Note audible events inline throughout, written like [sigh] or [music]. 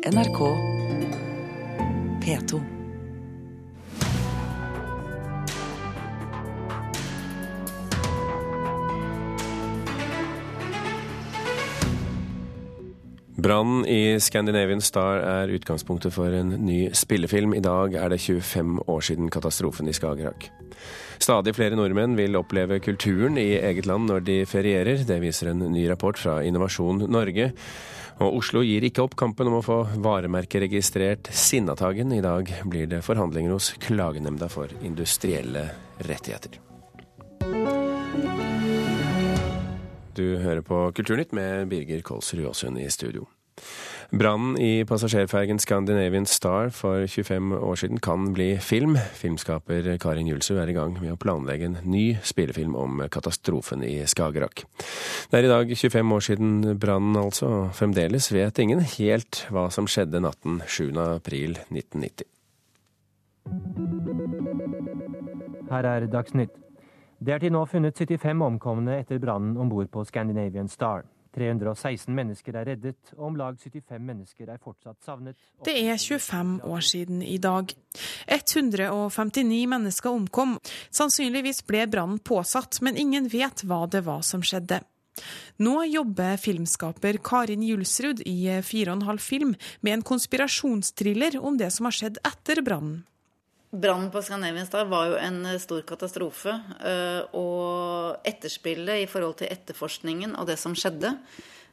NRK P2. Brannen i Scandinavian Star er utgangspunktet for en ny spillefilm. I dag er det 25 år siden katastrofen i Skagerrak. Stadig flere nordmenn vil oppleve kulturen i eget land når de ferierer. Det viser en ny rapport fra Innovasjon Norge. Og Oslo gir ikke opp kampen om å få varemerkeregistrert Sinnataggen. I dag blir det forhandlinger hos Klagenemnda for industrielle rettigheter. Du hører på Kulturnytt med Birger Kolsrud Aasund i studio. Brannen i passasjerfergen Scandinavian Star for 25 år siden kan bli film. Filmskaper Karin Julsrud er i gang med å planlegge en ny spillefilm om katastrofen i Skagerrak. Det er i dag 25 år siden brannen, altså, og fremdeles vet ingen helt hva som skjedde natten 7. april 1990. Her er Dagsnytt. Det er til nå funnet 75 omkomne etter brannen om bord på Scandinavian Star. 316 mennesker er reddet, og om lag 75 mennesker er fortsatt savnet. Det er 25 år siden i dag. 159 mennesker omkom. Sannsynligvis ble brannen påsatt, men ingen vet hva det var som skjedde. Nå jobber filmskaper Karin Julsrud i 4,5 film med en konspirasjonstriller om det som har skjedd etter brannen. Brannen på Scandinavian var jo en eh, stor katastrofe. Eh, og etterspillet i forhold til etterforskningen og det som skjedde,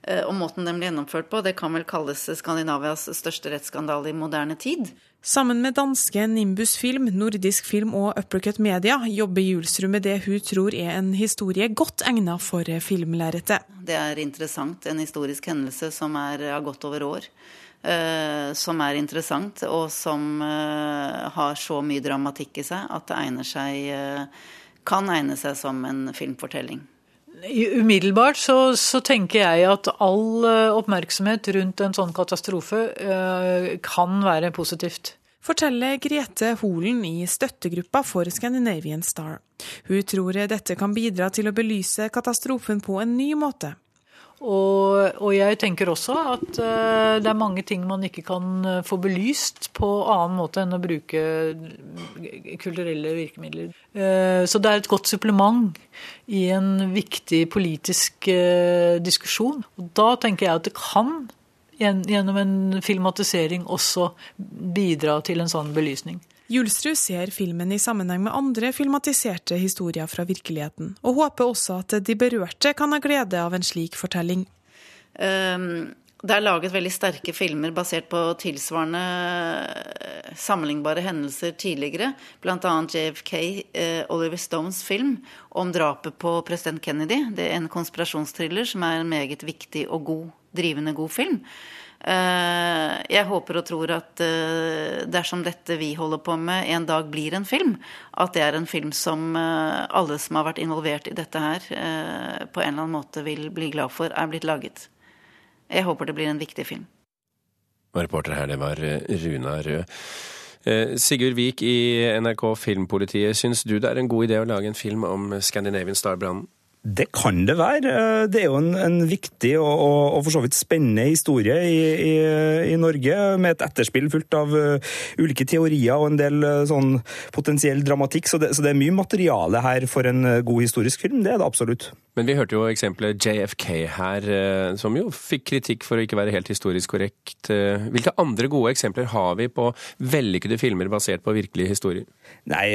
eh, og måten den ble gjennomført på, det kan vel kalles Skandinavias største rettsskandale i moderne tid. Sammen med danske Nimbus Film, Nordisk Film og Uppercut Media jobber Julsrud med det hun tror er en historie godt egnet for filmlerretet. Det er interessant. En historisk hendelse som er, har gått over år. Uh, som er interessant, og som uh, har så mye dramatikk i seg at det egner seg, uh, kan egne seg som en filmfortelling. Umiddelbart så, så, tenker jeg at all oppmerksomhet rundt en sånn katastrofe kan være positivt. Forteller Grete Holen i støttegruppa for Scandinavian Star. Hun tror dette kan bidra til å belyse katastrofen på en ny måte. Og, og, jeg tenker også at uh, det er mange ting man ikke kan uh, få belyst på annen måte enn å bruke kulturelle virkemidler. Uh, så det er et godt supplement i en viktig politisk diskusjon. Og da tenker jeg at det kan gjennom en filmatisering også bidra til en sånn belysning. Julsrud ser filmen i sammenheng med andre filmatiserte historier fra virkeligheten, og håper også at de berørte kan ha glede av en slik fortelling. Um, det er laget veldig sterke filmer basert på tilsvarende eh, sammenlignbare hendelser tidligere. Bl.a. JFK, eh, Oliver Stones film om drapet på president Kennedy. Det er en konspirasjonstriller som er en meget viktig og god, drivende god film. Eh, jeg håper og tror at eh, dersom dette vi holder på med en dag blir en film, at det er en film som eh, alle som har vært involvert i dette her, på en eller annen måte vil bli glad for er blitt laget. Jeg håper det blir en viktig film. Og reporter her, det var Runa Rød. Sigurd Vik i NRK Filmpolitiet, syns du det er en god idé å lage en film om Scandinavian Star-brannen? Det kan det være. Eh, det er jo en, en viktig og, og, og, for så vidt spennende historie i, i, i, Norge, med et etterspill fullt av uh, ulike teorier og en del uh, sånn potensiell dramatikk. Så det, så det, er mye materiale her for en god historisk film. Det er det absolutt. Men vi hørte jo eksempelet JFK her, som jo fikk kritikk for å ikke være helt historisk korrekt. Hvilke andre gode eksempler har vi på vellykkede filmer basert på virkelige historier? Nei,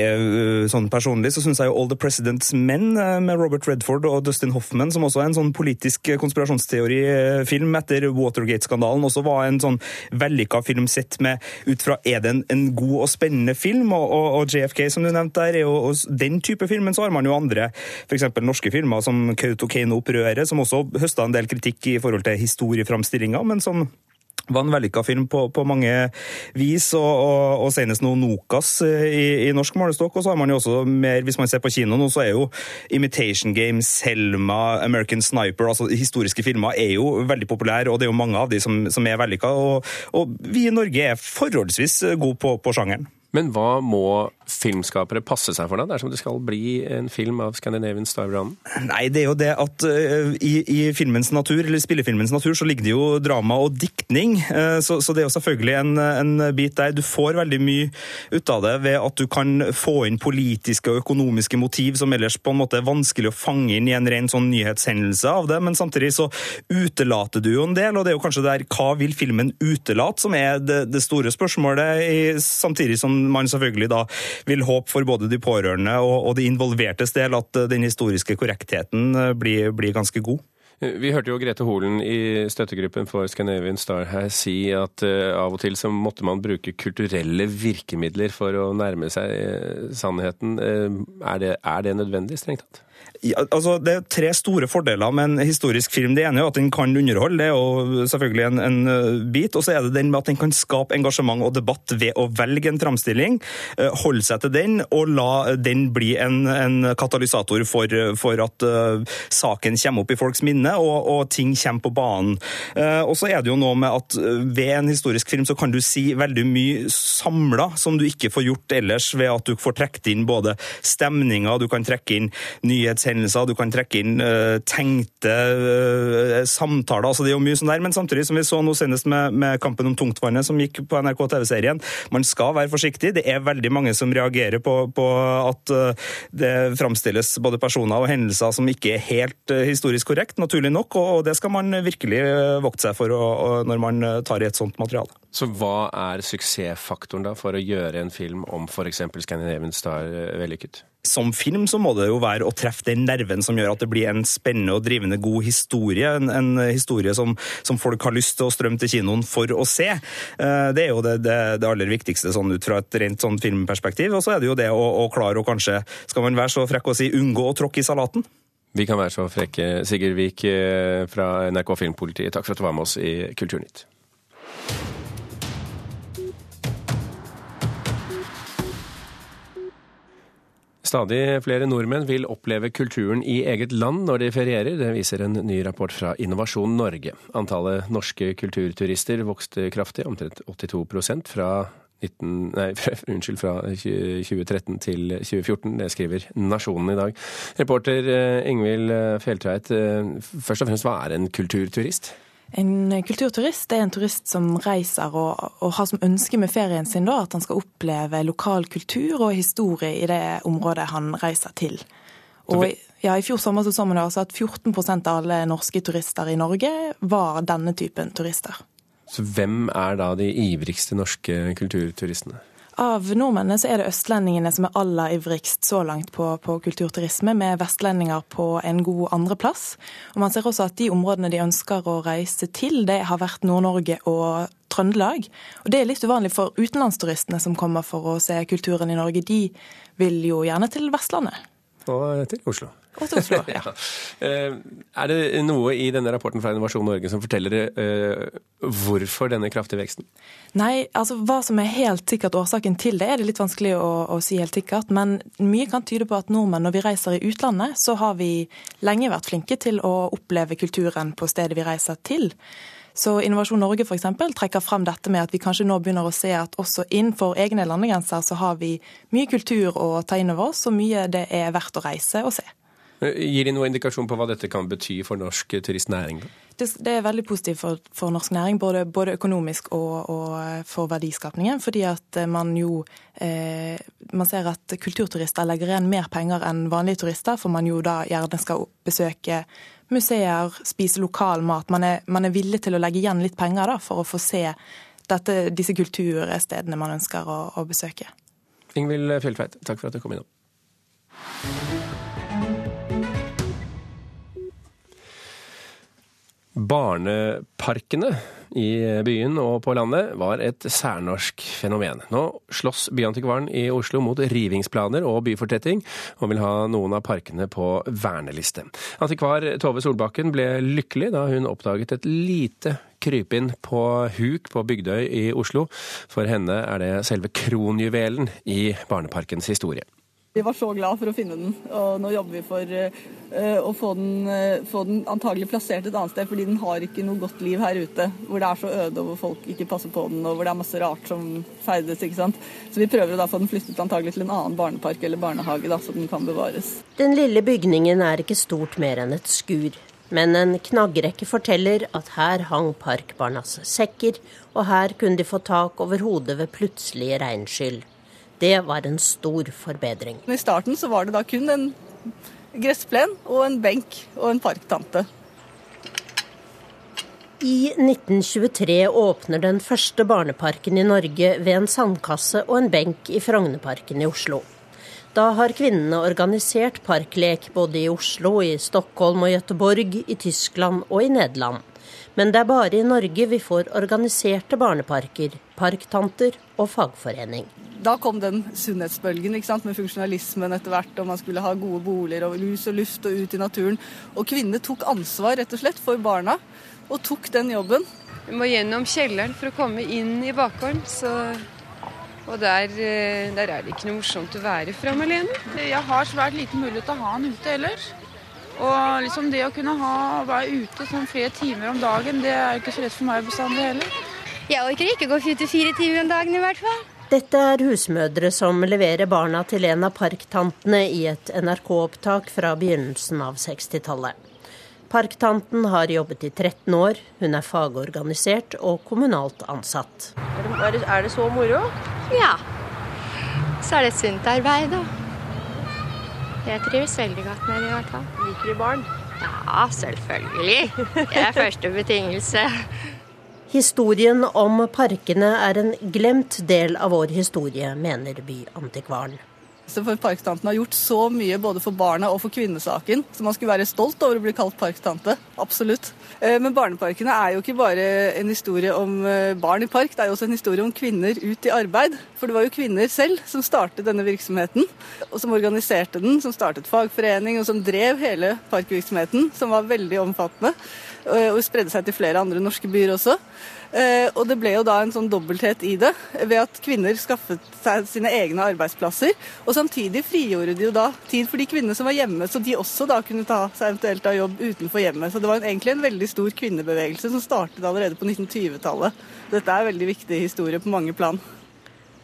sånn personlig så syns jeg jo All the President's Men med Robert Redford Crawford og Dustin Hoffman, som også er en sånn politisk konspirasjonsteorifilm etter Watergate-skandalen, også var en sånn vellykka film sett med ut fra er det en, en god og spennende film, og, og, og, JFK, som du nevnte der, er jo den type film, men Så har man jo andre, f.eks. norske filmer som Kautokeino-opprøret, som også høsta en del kritikk i forhold til historieframstillinga, men som var en vellykka film på, på, mange vis, og, og, og senest nå Nokas eh, i, i norsk målestokk. Og så har man jo også mer, hvis man ser på kino nå, så er jo Imitation Game, Selma, American Sniper, altså historiske filmer, er jo veldig populære, og det er jo mange av de som, som er vellykka. Og, og, vi i Norge er forholdsvis gode på, på sjangeren. Men hva må filmskapere passe seg for da, dersom det skal bli en film av Scandinavian Star-brannen? Nei, det er jo det at uh, i, i, filmens natur, eller spillefilmens natur, så ligger det jo drama og diktning. Uh, så, så, det er jo selvfølgelig en, en, bit der. Du får veldig mye ut av det ved at du kan få inn politiske og økonomiske motiv som ellers på en måte er vanskelig å fange inn i en ren sånn nyhetshendelse av det, men samtidig så utelater du jo en del, og det er jo kanskje der hva vil filmen utelate, som er det, det store spørsmålet, i, samtidig som man selvfølgelig da vil håpe for både de pårørende og, og de involvertes del at eh, den historiske korrektheten eh, blir, blir ganske god. Vi hørte jo Grete Holen i støttegruppen for Scandinavian Star her si at uh, av og til så måtte man bruke kulturelle virkemidler for å nærme seg sannheten. Er, det, er det nødvendig, strengt tatt? Ja, altså, det er tre store fordeler med en historisk film. Det ene er at den kan underholde, det er jo selvfølgelig en, en uh, bit. Og så er det den med at den kan skape engasjement og debatt ved å velge en framstilling. Uh, holde seg til den, og la den bli en, en katalysator for, for at uh, saken kommer opp i folks minne, og, og ting kommer på banen. Og så er det jo noe med at ved en historisk film så kan du si veldig mye samla som du ikke får gjort ellers, ved at du får trukket inn både stemninger, du kan trekke inn nyhetshendelser hendelser, du kan trekke inn uh, tenkte uh, samtaler. altså Det er jo mye sånn der, Men samtidig, som vi så nå senest med, med Kampen om tungtvannet, som gikk på NRK TV-serien, man skal være forsiktig. Det er veldig mange som reagerer på, på at uh, det framstilles både personer og hendelser som ikke er helt historisk korrekt, naturlig nok, og det skal man virkelig vokte seg for å, når man tar i et sånt materiale. Så hva er suksessfaktoren da for å gjøre en film om f.eks. Scandinavian Star vellykket? Som film så må det jo være å treffe den nerven som gjør at det blir en spennende og drivende god historie. En, en historie som, som, folk har lyst til å strømme til kinoen for å se. Eh, det er jo det, det, det aller viktigste sånn ut fra et rent sånn filmperspektiv. Og så er det jo det å, å klare å kanskje, skal man være så frekk å si, unngå å tråkke i salaten. Vi kan være så frekke. Sigurd Vik eh, fra NRK Filmpolitiet, takk for at du var med oss i Kulturnytt. Stadig flere nordmenn vil oppleve kulturen i eget land når de ferierer. Det viser en ny rapport fra Innovasjon Norge. Antallet norske kulturturister vokste kraftig, omtrent 82 fra 19, nei, [laughs] unnskyld, fra 2013 til 2014. Det skriver Nasjonen i dag. Reporter eh, Ingvild Fjelltveit, eh, først og fremst, hva er en kulturturist? En kulturturist er en turist som reiser og, og, har som ønske med ferien sin da, at han skal oppleve lokal kultur og historie i det området han reiser til. Og ja, I fjor sommer så, så man altså at 14% av alle norske turister i Norge var denne typen turister. Så hvem er da de ivrigste norske kulturturistene? Av nordmennene så er det østlendingene som er aller ivrigst så langt på, på, kulturturisme, med vestlendinger på en god andreplass. Og man ser også at de områdene de ønsker å reise til, det har vært Nord-Norge og Trøndelag. Og det er litt uvanlig for utenlandsturistene som kommer for å se kulturen i Norge. De vil jo gjerne til Vestlandet. Og til Oslo. Og til Oslo, [laughs] ja. Eh, er det noe i denne rapporten fra Innovasjon Norge som forteller uh, hvorfor denne kraftige veksten? Nei, altså hva som er helt sikkert årsaken til det, er det litt vanskelig å, å, si helt sikkert. Men mye kan tyde på at nordmenn, når vi reiser i utlandet, så har vi lenge vært flinke til å oppleve kulturen på stedet vi reiser til. Så Innovasjon Norge f.eks. trekker frem dette med at vi kanskje nå begynner å se at også innenfor egne landegrenser så har vi mye kultur å ta inn over oss, og mye det er verdt å reise og se. Gir de noen indikasjon på hva dette kan bety for norsk turistnæring? Det, er veldig positivt for, for norsk næring, både, både økonomisk og, og, for verdiskapningen. Fordi at man jo eh, Man ser at kulturturister legger igjen mer penger enn vanlige turister, for man jo da gjerne skal besøke museer, spise lokal mat. Man er, man er villig til å legge igjen litt penger da, for å få se dette, disse kulturstedene man ønsker å, å besøke. Ingvild Fjelltveit, takk for at du kom innom. Barneparkene i byen og på landet var et særnorsk fenomen. Nå slåss Byantikvaren i Oslo mot rivingsplaner og byfortetting, og vil ha noen av parkene på verneliste. Antikvar Tove Solbakken ble lykkelig da hun oppdaget et lite krypinn på huk på Bygdøy i Oslo. For henne er det selve kronjuvelen i barneparkens historie. Vi var så glad for å finne den, og nå jobber vi for uh, å få den, uh, få den, antagelig plassert et annet sted, fordi den har ikke noe godt liv her ute. Hvor det er så øde og hvor folk ikke passer på den, og hvor det er masse rart som ferdes. ikke sant? Så vi prøver å da få den flyttet antagelig til en annen barnepark eller barnehage, da, så den kan bevares. Den lille bygningen er ikke stort mer enn et skur. Men en knaggrekke forteller at her hang parkbarnas sekker, og her kunne de få tak over hodet ved plutselige regnskyll. Det var en stor forbedring. I starten så var det da kun en gressplen og en benk og en parktante. I 1923 åpner den første barneparken i Norge ved en sandkasse og en benk i Frognerparken i Oslo. Da har kvinnene organisert parklek både i Oslo, i Stockholm og Gøteborg, i Tyskland og i Nederland. Men det er bare i Norge vi får organiserte barneparker, parktanter og fagforening da kom den sunnhetsbølgen ikke sant, med funksjonalismen etter hvert, og man skulle ha gode boliger og lus og luft og ut i naturen. Og kvinnene tok ansvar rett og slett for barna, og tok den jobben. Vi må gjennom kjelleren for å komme inn i bakgården. så... Og der, eh, der, er det ikke noe morsomt å være fram alene. Jeg har svært liten mulighet til å ha han ute ellers. Og liksom det å kunne ha, være ute sånn flere timer om dagen, det er ikke så lett for meg bestandig heller. Jeg orker ikke gå 44 timer om dagen i hvert fall. Dette er husmødre som leverer barna til en av parktantene i et NRK-opptak fra begynnelsen av 60-tallet. Parktanten har jobbet i 13 år, hun er fagorganisert og kommunalt ansatt. Er det, er det så moro? Ja. Så er det et sunt arbeid, da. Jeg trives veldig godt med det i hvert fall. Liker du barn? Ja, selvfølgelig. Det er første betingelse. Historien om parkene er en glemt del av vår historie, mener byantikvaren. For Parktanten har gjort så mye både for barna og for kvinnesaken, så man skulle være stolt over å bli kalt parktante. Absolutt. Eh, men barneparkene er jo ikke bare en historie om eh, barn i park, det er jo også en historie om kvinner ut i arbeid. For det var jo kvinner selv som startet denne virksomheten, og som organiserte den, som startet fagforening, og som drev hele parkvirksomheten, som var veldig omfattende. Eh, og spredde seg til flere andre norske byer også. Og det ble jo da en sånn dobbelthet i det, ved at kvinner skaffet seg sine egne arbeidsplasser. Og samtidig frigjorde de jo da tid for de kvinnene som var hjemme, så de også da kunne ta seg eventuelt av jobb utenfor hjemmet. Så det var egentlig en veldig stor kvinnebevegelse som startet allerede på 1920-tallet. Dette er en veldig viktig historie på mange plan.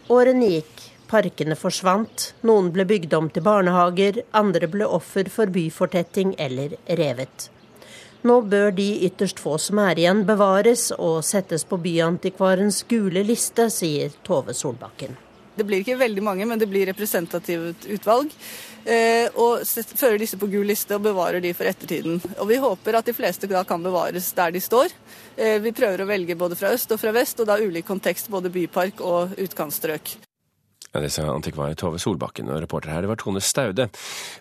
Årene gikk, parkene forsvant, noen ble bygd om til barnehager, andre ble offer for byfortetting eller revet. Nå bør de ytterst få som er igjen, bevares og settes på Byantikvarens gule liste, sier Tove Solbakken. Det blir ikke veldig mange, men det blir representativt utvalg. Eh, og fører disse på gul liste og bevarer de for ettertiden. Og Vi håper at de fleste da kan bevares der de står. Eh, vi prøver å velge både fra øst og fra vest, og da ulik kontekst, både bypark og utkantstrøk. Ja, Det sa antikvar Tove Solbakken, og reporter her det var Tone Staude.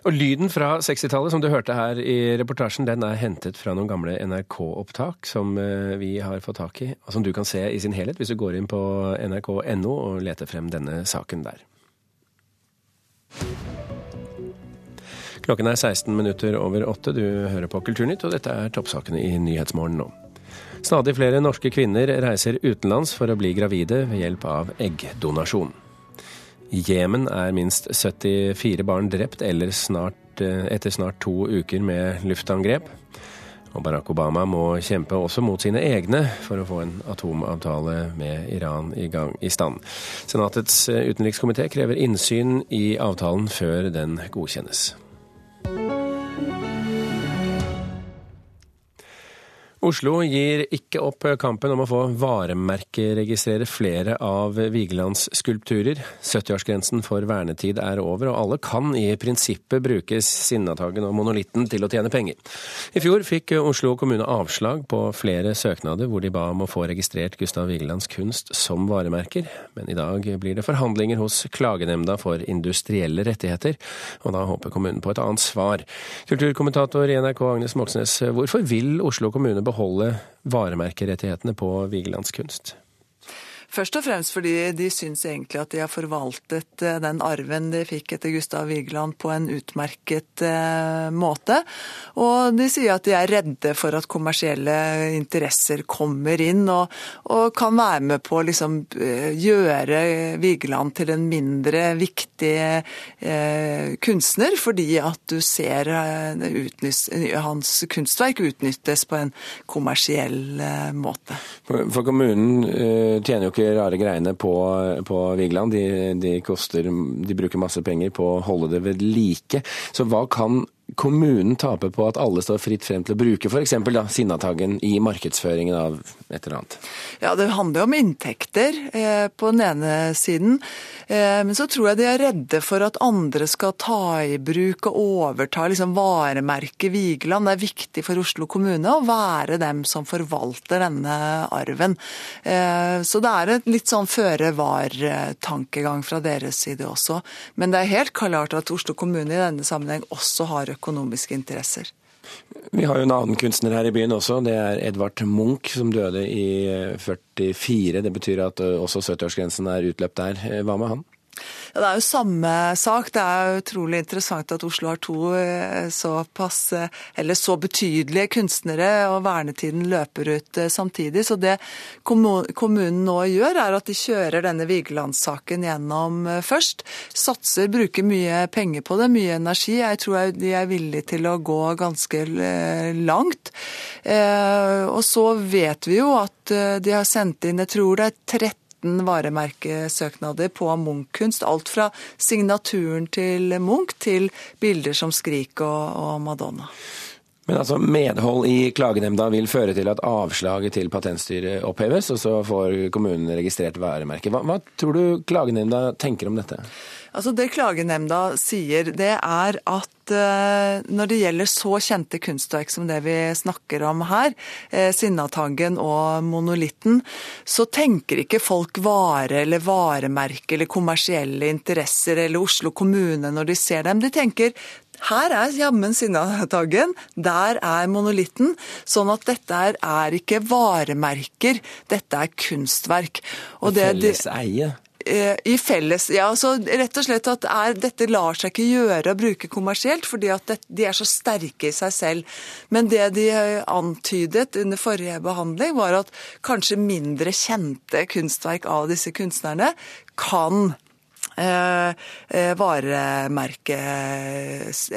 Og lyden fra 60-tallet som du hørte her i reportasjen, den er hentet fra noen gamle NRK-opptak som eh, vi har fått tak i, og som du kan se i sin helhet hvis du går inn på nrk.no og leter frem denne saken der. Klokken er 16 minutter over åtte. Du hører på Kulturnytt, og dette er toppsakene i Nyhetsmorgen nå. Stadig flere norske kvinner reiser utenlands for å bli gravide ved hjelp av eggdonasjon. I Jemen er minst 74 barn drept snart, eh, etter snart to uker med luftangrep. Og Barack Obama må kjempe også mot sine egne for å få en atomavtale med Iran i, gang, i stand. Senatets eh, utenrikskomité krever innsyn i avtalen før den godkjennes. Oslo gir ikke opp kampen om å få varemerkeregistrere flere av Vigelands skulpturer. 70-årsgrensen for vernetid er over, og alle kan i prinsippet bruke Sinnataggen og monolitten til å tjene penger. I fjor fikk Oslo kommune avslag på flere søknader hvor de ba om å få registrert Gustav Vigelands kunst som varemerker, men i dag blir det forhandlinger hos Klagenemnda for industrielle rettigheter, og da håper kommunen på et annet svar. Kulturkommentator i NRK Agnes Moxnes, hvorfor vil Oslo kommune beholde varemerkerettighetene på Vigelands kunst? Først og fremst fordi de syns egentlig at de har forvaltet eh, den arven de fikk etter Gustav Vigeland på en utmerket eh, måte. Og de sier at de er redde for at kommersielle interesser kommer inn og, og kan være med på å liksom eh, gjøre Vigeland til en mindre viktig kunstner, fordi at du ser hans kunstverk utnyttes på en kommersiell måte. For kommunen tjener jo ikke rare greiene på, på Vigeland. De, de, koster, de bruker masse penger på å holde det ved like. Så hva kan kommunen taper på at alle står fritt frem til å bruke f.eks. Sinnataggen i markedsføringen av et eller annet? Ja, Det handler jo om inntekter eh, på den ene siden. Eh, men så tror jeg de er redde for at andre skal ta i bruk og overta liksom, varemerket Vigeland. Det er viktig for Oslo kommune å være dem som forvalter denne arven. Eh, så det er et litt sånn føre var-tankegang fra deres side også. Men det er helt klart at Oslo kommune i denne sammenheng også har økonomiske interesser. Vi har jo en annen kunstner her i byen også. Det er Edvard Munch, som døde i 44. Det betyr at også 70-årsgrensen er utløpt der. Hva med han? Ja, Det er jo samme sak. Det er utrolig interessant at Oslo har to eh, såpass, eh, eller så betydelige kunstnere, og vernetiden løper ut eh, samtidig. Så det kommunen nå gjør, er at de kjører denne Vigelandssaken gjennom først. Satser, bruker mye penger på det, mye energi. Jeg tror de er villige til å gå ganske langt. Og så vet vi jo at de har sendt inn, jeg tror det er 30 13 varemerkesøknader på Munch-kunst. Alt fra signaturen til Munch til bilder som Skrik og, og Madonna. Men altså, Medhold i klagenemnda vil føre til at avslaget til Patentstyret oppheves, og så får kommunen registrert varemerke. Hva, hva tror du klagenemnda tenker om dette? Altså Det klagenemnda sier, det er at uh, når det gjelder så kjente kunstverk som det vi snakker om her, uh, Sinnataggen og monolitten, så tenker ikke folk vare eller varemerke eller kommersielle interesser eller Oslo kommune når de ser dem. De tenker her er jammen Sinnataggen, der er monolitten. Sånn at dette er, er ikke varemerker, dette er kunstverk. Og det, Felles eie? Eh, i felles Ja, altså rett og slett at er, dette lar seg ikke gjøre å bruke kommersielt, fordi at det, de er så sterke i seg selv. Men det de eh, antydet under forrige behandling, var at kanskje mindre kjente kunstverk av disse kunstnerne kan varemerke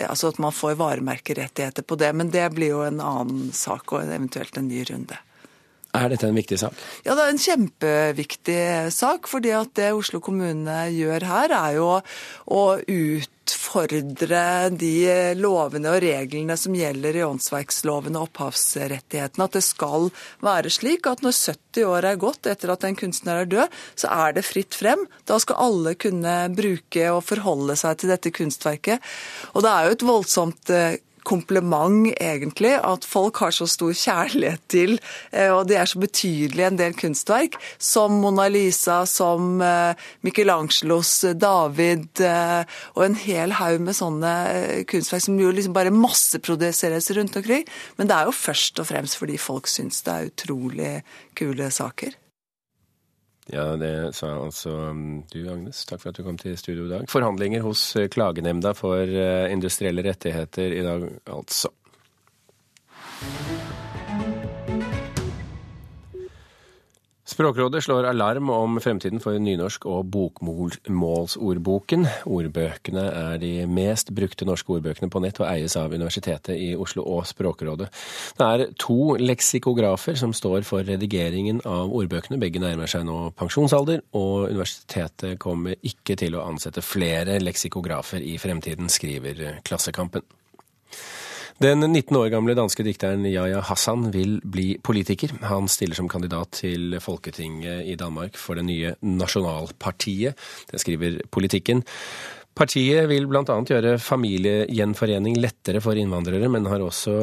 Altså at man får varemerkerettigheter på det. Men det blir jo en annen sak og eventuelt en ny runde. Er dette en viktig sak? Ja, det er en kjempeviktig sak. fordi at det Oslo kommune gjør her, er jo å utfordre de lovene og reglene som gjelder i åndsverksloven og opphavsrettighetene. At det skal være slik at når 70 år er gått etter at en kunstner er død, så er det fritt frem. Da skal alle kunne bruke og forholde seg til dette kunstverket. Og det er jo et voldsomt eh, kompliment, egentlig, at folk har så stor kjærlighet til, eh, og de er så betydelige, en del kunstverk, som Mona Lisa, som eh, Michelangelos David, eh, og en hel haug med sånne kunstverk som jo liksom bare masseproduseres rundt omkring. Men det er jo først og fremst fordi folk syns det er utrolig kule saker. Ja, det sa altså um, du, Agnes. Takk for at du kom til studio i dag. Forhandlinger hos eh, Klagenemnda for eh, industrielle rettigheter i dag, altså. Språkrådet slår alarm om fremtiden for nynorsk og bokmålsordboken. Ordbøkene er de mest brukte norske ordbøkene på nett og eies av Universitetet i Oslo og Språkrådet. Det er to leksikografer som står for redigeringen av ordbøkene. Begge nærmer seg nå pensjonsalder, og universitetet kommer ikke til å ansette flere leksikografer i fremtiden, skriver Klassekampen. Den 19 år gamle danske dikteren Yahya Hassan vil bli politiker. Han stiller som kandidat til Folketinget i Danmark for det nye Nasjonalpartiet. Det skriver Politikken. Partiet vil bl.a. gjøre familiegjenforening lettere for innvandrere, men har, også,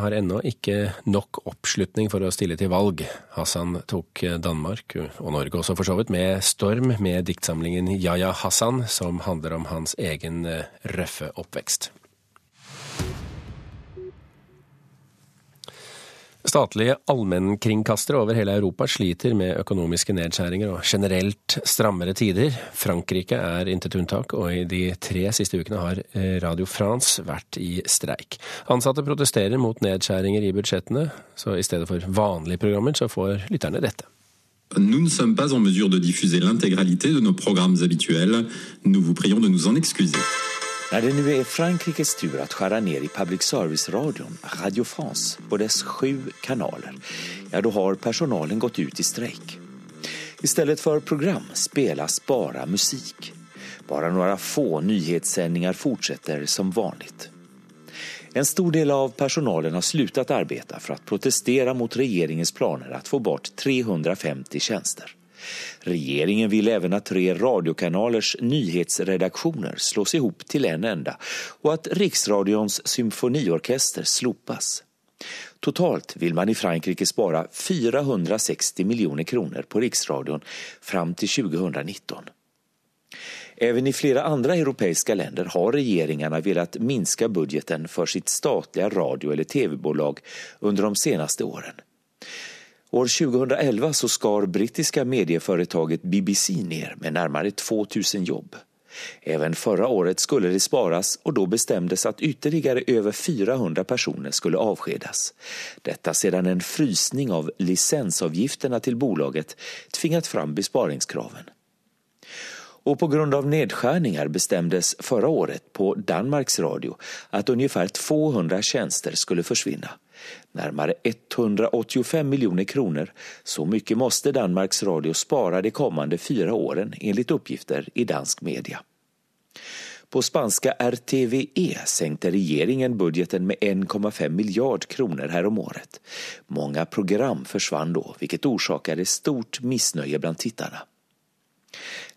har ennå ikke nok oppslutning for å stille til valg. Hassan tok Danmark, og Norge også for så vidt, med storm med diktsamlingen Yahya Hassan, som handler om hans egen røffe oppvekst. Statlige allmennkringkastere over hele Europa sliter med økonomiske nedskjæringer og generelt strammere tider. Frankrike er intet unntak, og i de tre siste ukene har eh, Radio France vært i streik. Ansatte protesterer mot nedskjæringer i budsjettene, så i stedet for vanlige programmer, så får lytterne dette. Nous ne sommes pas en mesure de diffuser l'intégralité de nos programmes habituels. Nous vous prions de nous en excuser. När det nu är Frankrikes tur att skära ner i public service-radion Radio France på dess sju kanaler, ja då har personalen gått ut i strejk. Istället för program spelas bara musik. Bara några få nyhetssändningar fortsätter som vanligt. En stor del av personalen har slutat arbeta för att protestera mot regeringens planer att få bort 350 tjänster. Regeringen vill även att tre radiokanalers nyhetsredaktioner slås ihop till en enda och att Riksradions symfoniorkester slopas. Totalt vill man i Frankrike spara 460 miljoner kronor på Riksradion fram till 2019. Även i flera andra europeiska länder har regeringarna velat minska budgeten för sitt statliga radio eller tv-bolag under de senaste åren. År 2011 så skar brittiska medieföretaget BBC ner med närmare 2000 jobb. Även förra året skulle det sparas och då bestämdes att ytterligare över 400 personer skulle avskedas. Detta sedan en frysning av licensavgifterna till bolaget tvingat fram besparingskraven. Och på grund av nedskärningar bestämdes förra året på Danmarks Radio att ungefär 200 tjänster skulle försvinna. Närmare 185 miljoner kronor, så mycket måste Danmarks Radio spara de kommande fyra åren enligt uppgifter i dansk media. På spanska RTVE sänkte regeringen budgeten med 1,5 miljard kronor häromåret. Många program försvann då, vilket orsakade stort missnöje bland tittarna.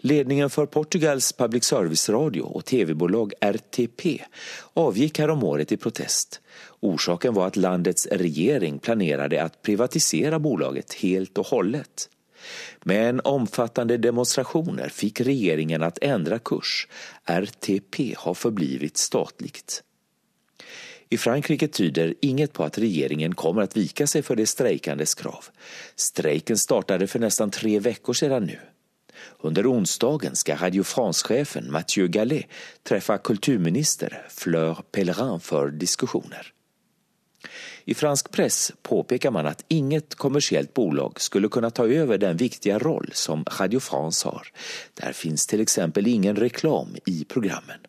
Ledningen för Portugals public service-radio och tv-bolag RTP avgick häromåret i protest. Orsaken var att landets regering planerade att privatisera bolaget helt och hållet. Men omfattande demonstrationer fick regeringen att ändra kurs. RTP har förblivit statligt. I Frankrike tyder inget på att regeringen kommer att vika sig för de strejkandes krav. Strejken startade för nästan tre veckor sedan nu. Under onsdagen skal Radio France-chefen Mathieu Gallet träffa kulturminister Fleur Pellerin för diskussioner. I fransk press påpekar man att inget kommersiellt bolag skulle kunna ta över den viktiga roll som Radio France har. Där finns till exempel ingen reklam i programmen.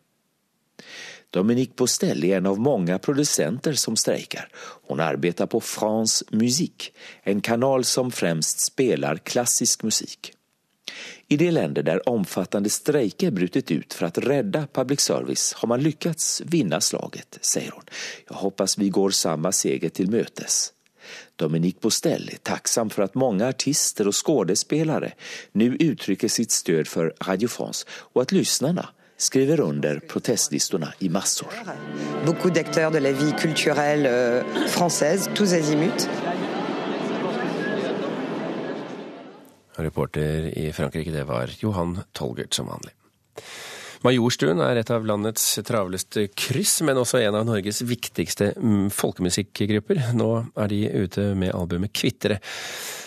Dominique Postel är en av många producenter som strejkar. Hon arbetar på France Musique, en kanal som främst spelar klassisk musik. I de länder där omfattande strejker brutit ut för att rädda public service har man lyckats vinna slaget, säger hon. Jag hoppas vi går samma seger till mötes. Dominique Bostell är tacksam för att många artister och skådespelare nu uttrycker sitt stöd för Radio France och att lyssnarna skriver under protestlistorna i massor. Beaucoup d'acteurs de la vie culturelle euh, française, tous azimuts. Reporter i Frankrike, det var Johan Tolgert som vanlig. Majorstuen er et av landets travleste kryss, men også en av Norges viktigste mm, folkemusikkgrupper. Nå er de ute med albumet Kvittere.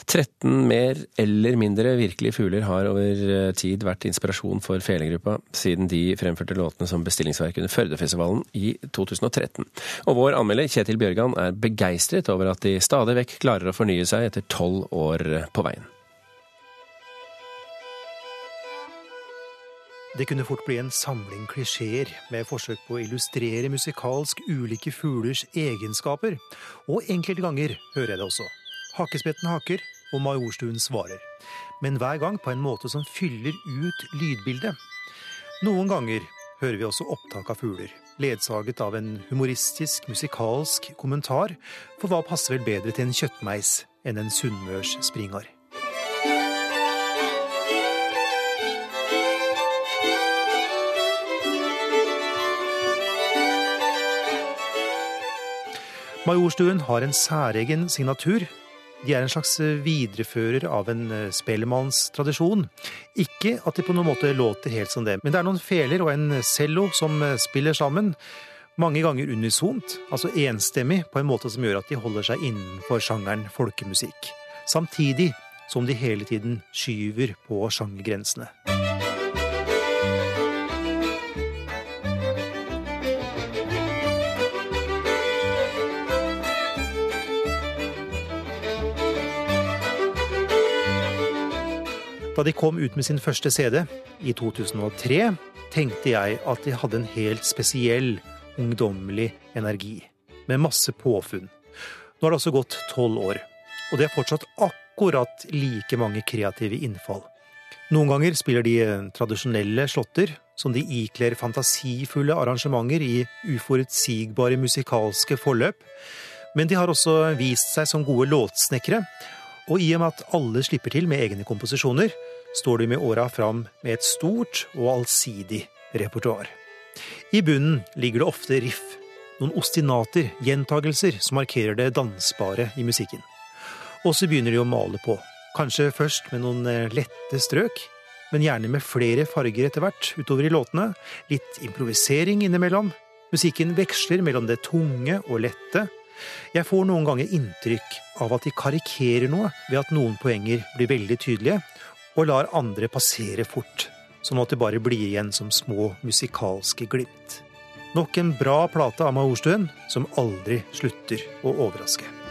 13 mer eller mindre virkelige fugler har over eh, tid vært inspirasjon for felegruppa, siden de fremførte låtene som bestillingsverk under Førdefestivalen i 2013. Og vår anmelder Kjetil Bjørgan er begeistret over at de stadig vekk klarer å fornye seg etter tolv år på veien. Det kunne fort bli en samling klisjeer med forsøk på å illustrere musikalsk ulike fuglers egenskaper, og enkelte ganger hører jeg det også. Hakkespetten haker, og Majorstuen svarer. Men hver gang på en måte som fyller ut lydbildet. Noen ganger hører vi også opptak av fugler, ledsaget av en humoristisk, musikalsk kommentar, for hva passer vel bedre til en kjøttmeis enn en sunnmørs springar? Majorstuen har en særegen signatur. De er en slags viderefører av en eh, spellemannstradisjon. Ikke at de på noen måte låter helt som det, men det er noen feler og en cello som eh, spiller sammen. Mange ganger unisont, altså enstemmig, på en måte som gjør at de holder seg innenfor sjangeren folkemusikk. Samtidig som de hele tiden skyver på sjangergrensene. Da de kom ut med sin første CD i 2003, tenkte jeg at de hadde en helt spesiell ungdommelig energi, med masse påfunn. Nå har det altså gått tolv år, og det er fortsatt akkurat like mange kreative innfall. Noen ganger spiller de tradisjonelle slåtter, som de ikler fantasifulle arrangementer i uforutsigbare musikalske forløp, men de har også vist seg som gode låtsnekkere, og i og med at alle slipper til med egne komposisjoner, står de med åra fram med et stort og allsidig repertoar. I bunnen ligger det ofte riff, noen ostinater, gjentagelser, som markerer det dansbare i musikken. Og så begynner de å male på, kanskje først med noen eh, lette strøk, men gjerne med flere farger etter hvert utover i låtene, litt improvisering innimellom. Musikken veksler mellom det tunge og lette. Jeg får noen ganger inntrykk av at de karikerer noe ved at noen poenger blir veldig tydelige, og lar andre passere fort, sånn at det bare blir igjen som små musikalske glimt. Nok en bra plate av Majorstuen som aldri slutter å overraske.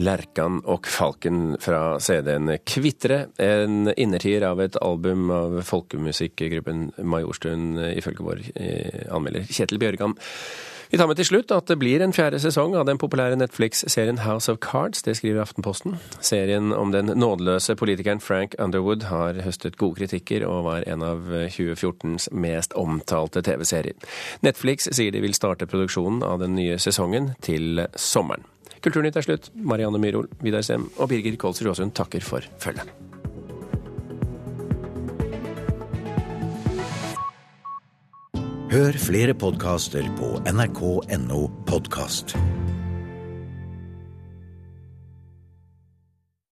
Lerkan og Falken fra CD-en Kvitre, en innertier av et album av folkemusikkgruppen Majorstuen, ifølge vår eh, anmelder Kjetil Bjørgan. Vi tar med til slutt at det blir en fjerde sesong av den populære Netflix-serien House of Cards. Det skriver Aftenposten. Serien om den nådeløse politikeren Frank Underwood har høstet gode kritikker og var en av 2014s mest omtalte TV-serier. Netflix sier de vil starte produksjonen av den nye sesongen til sommeren. Kulturnytt er slutt. Marianne Myrhol, Vidar Sem og Birger Kolsrud Aasund takker for følget. Hør flere podkaster på nrk.no podkast.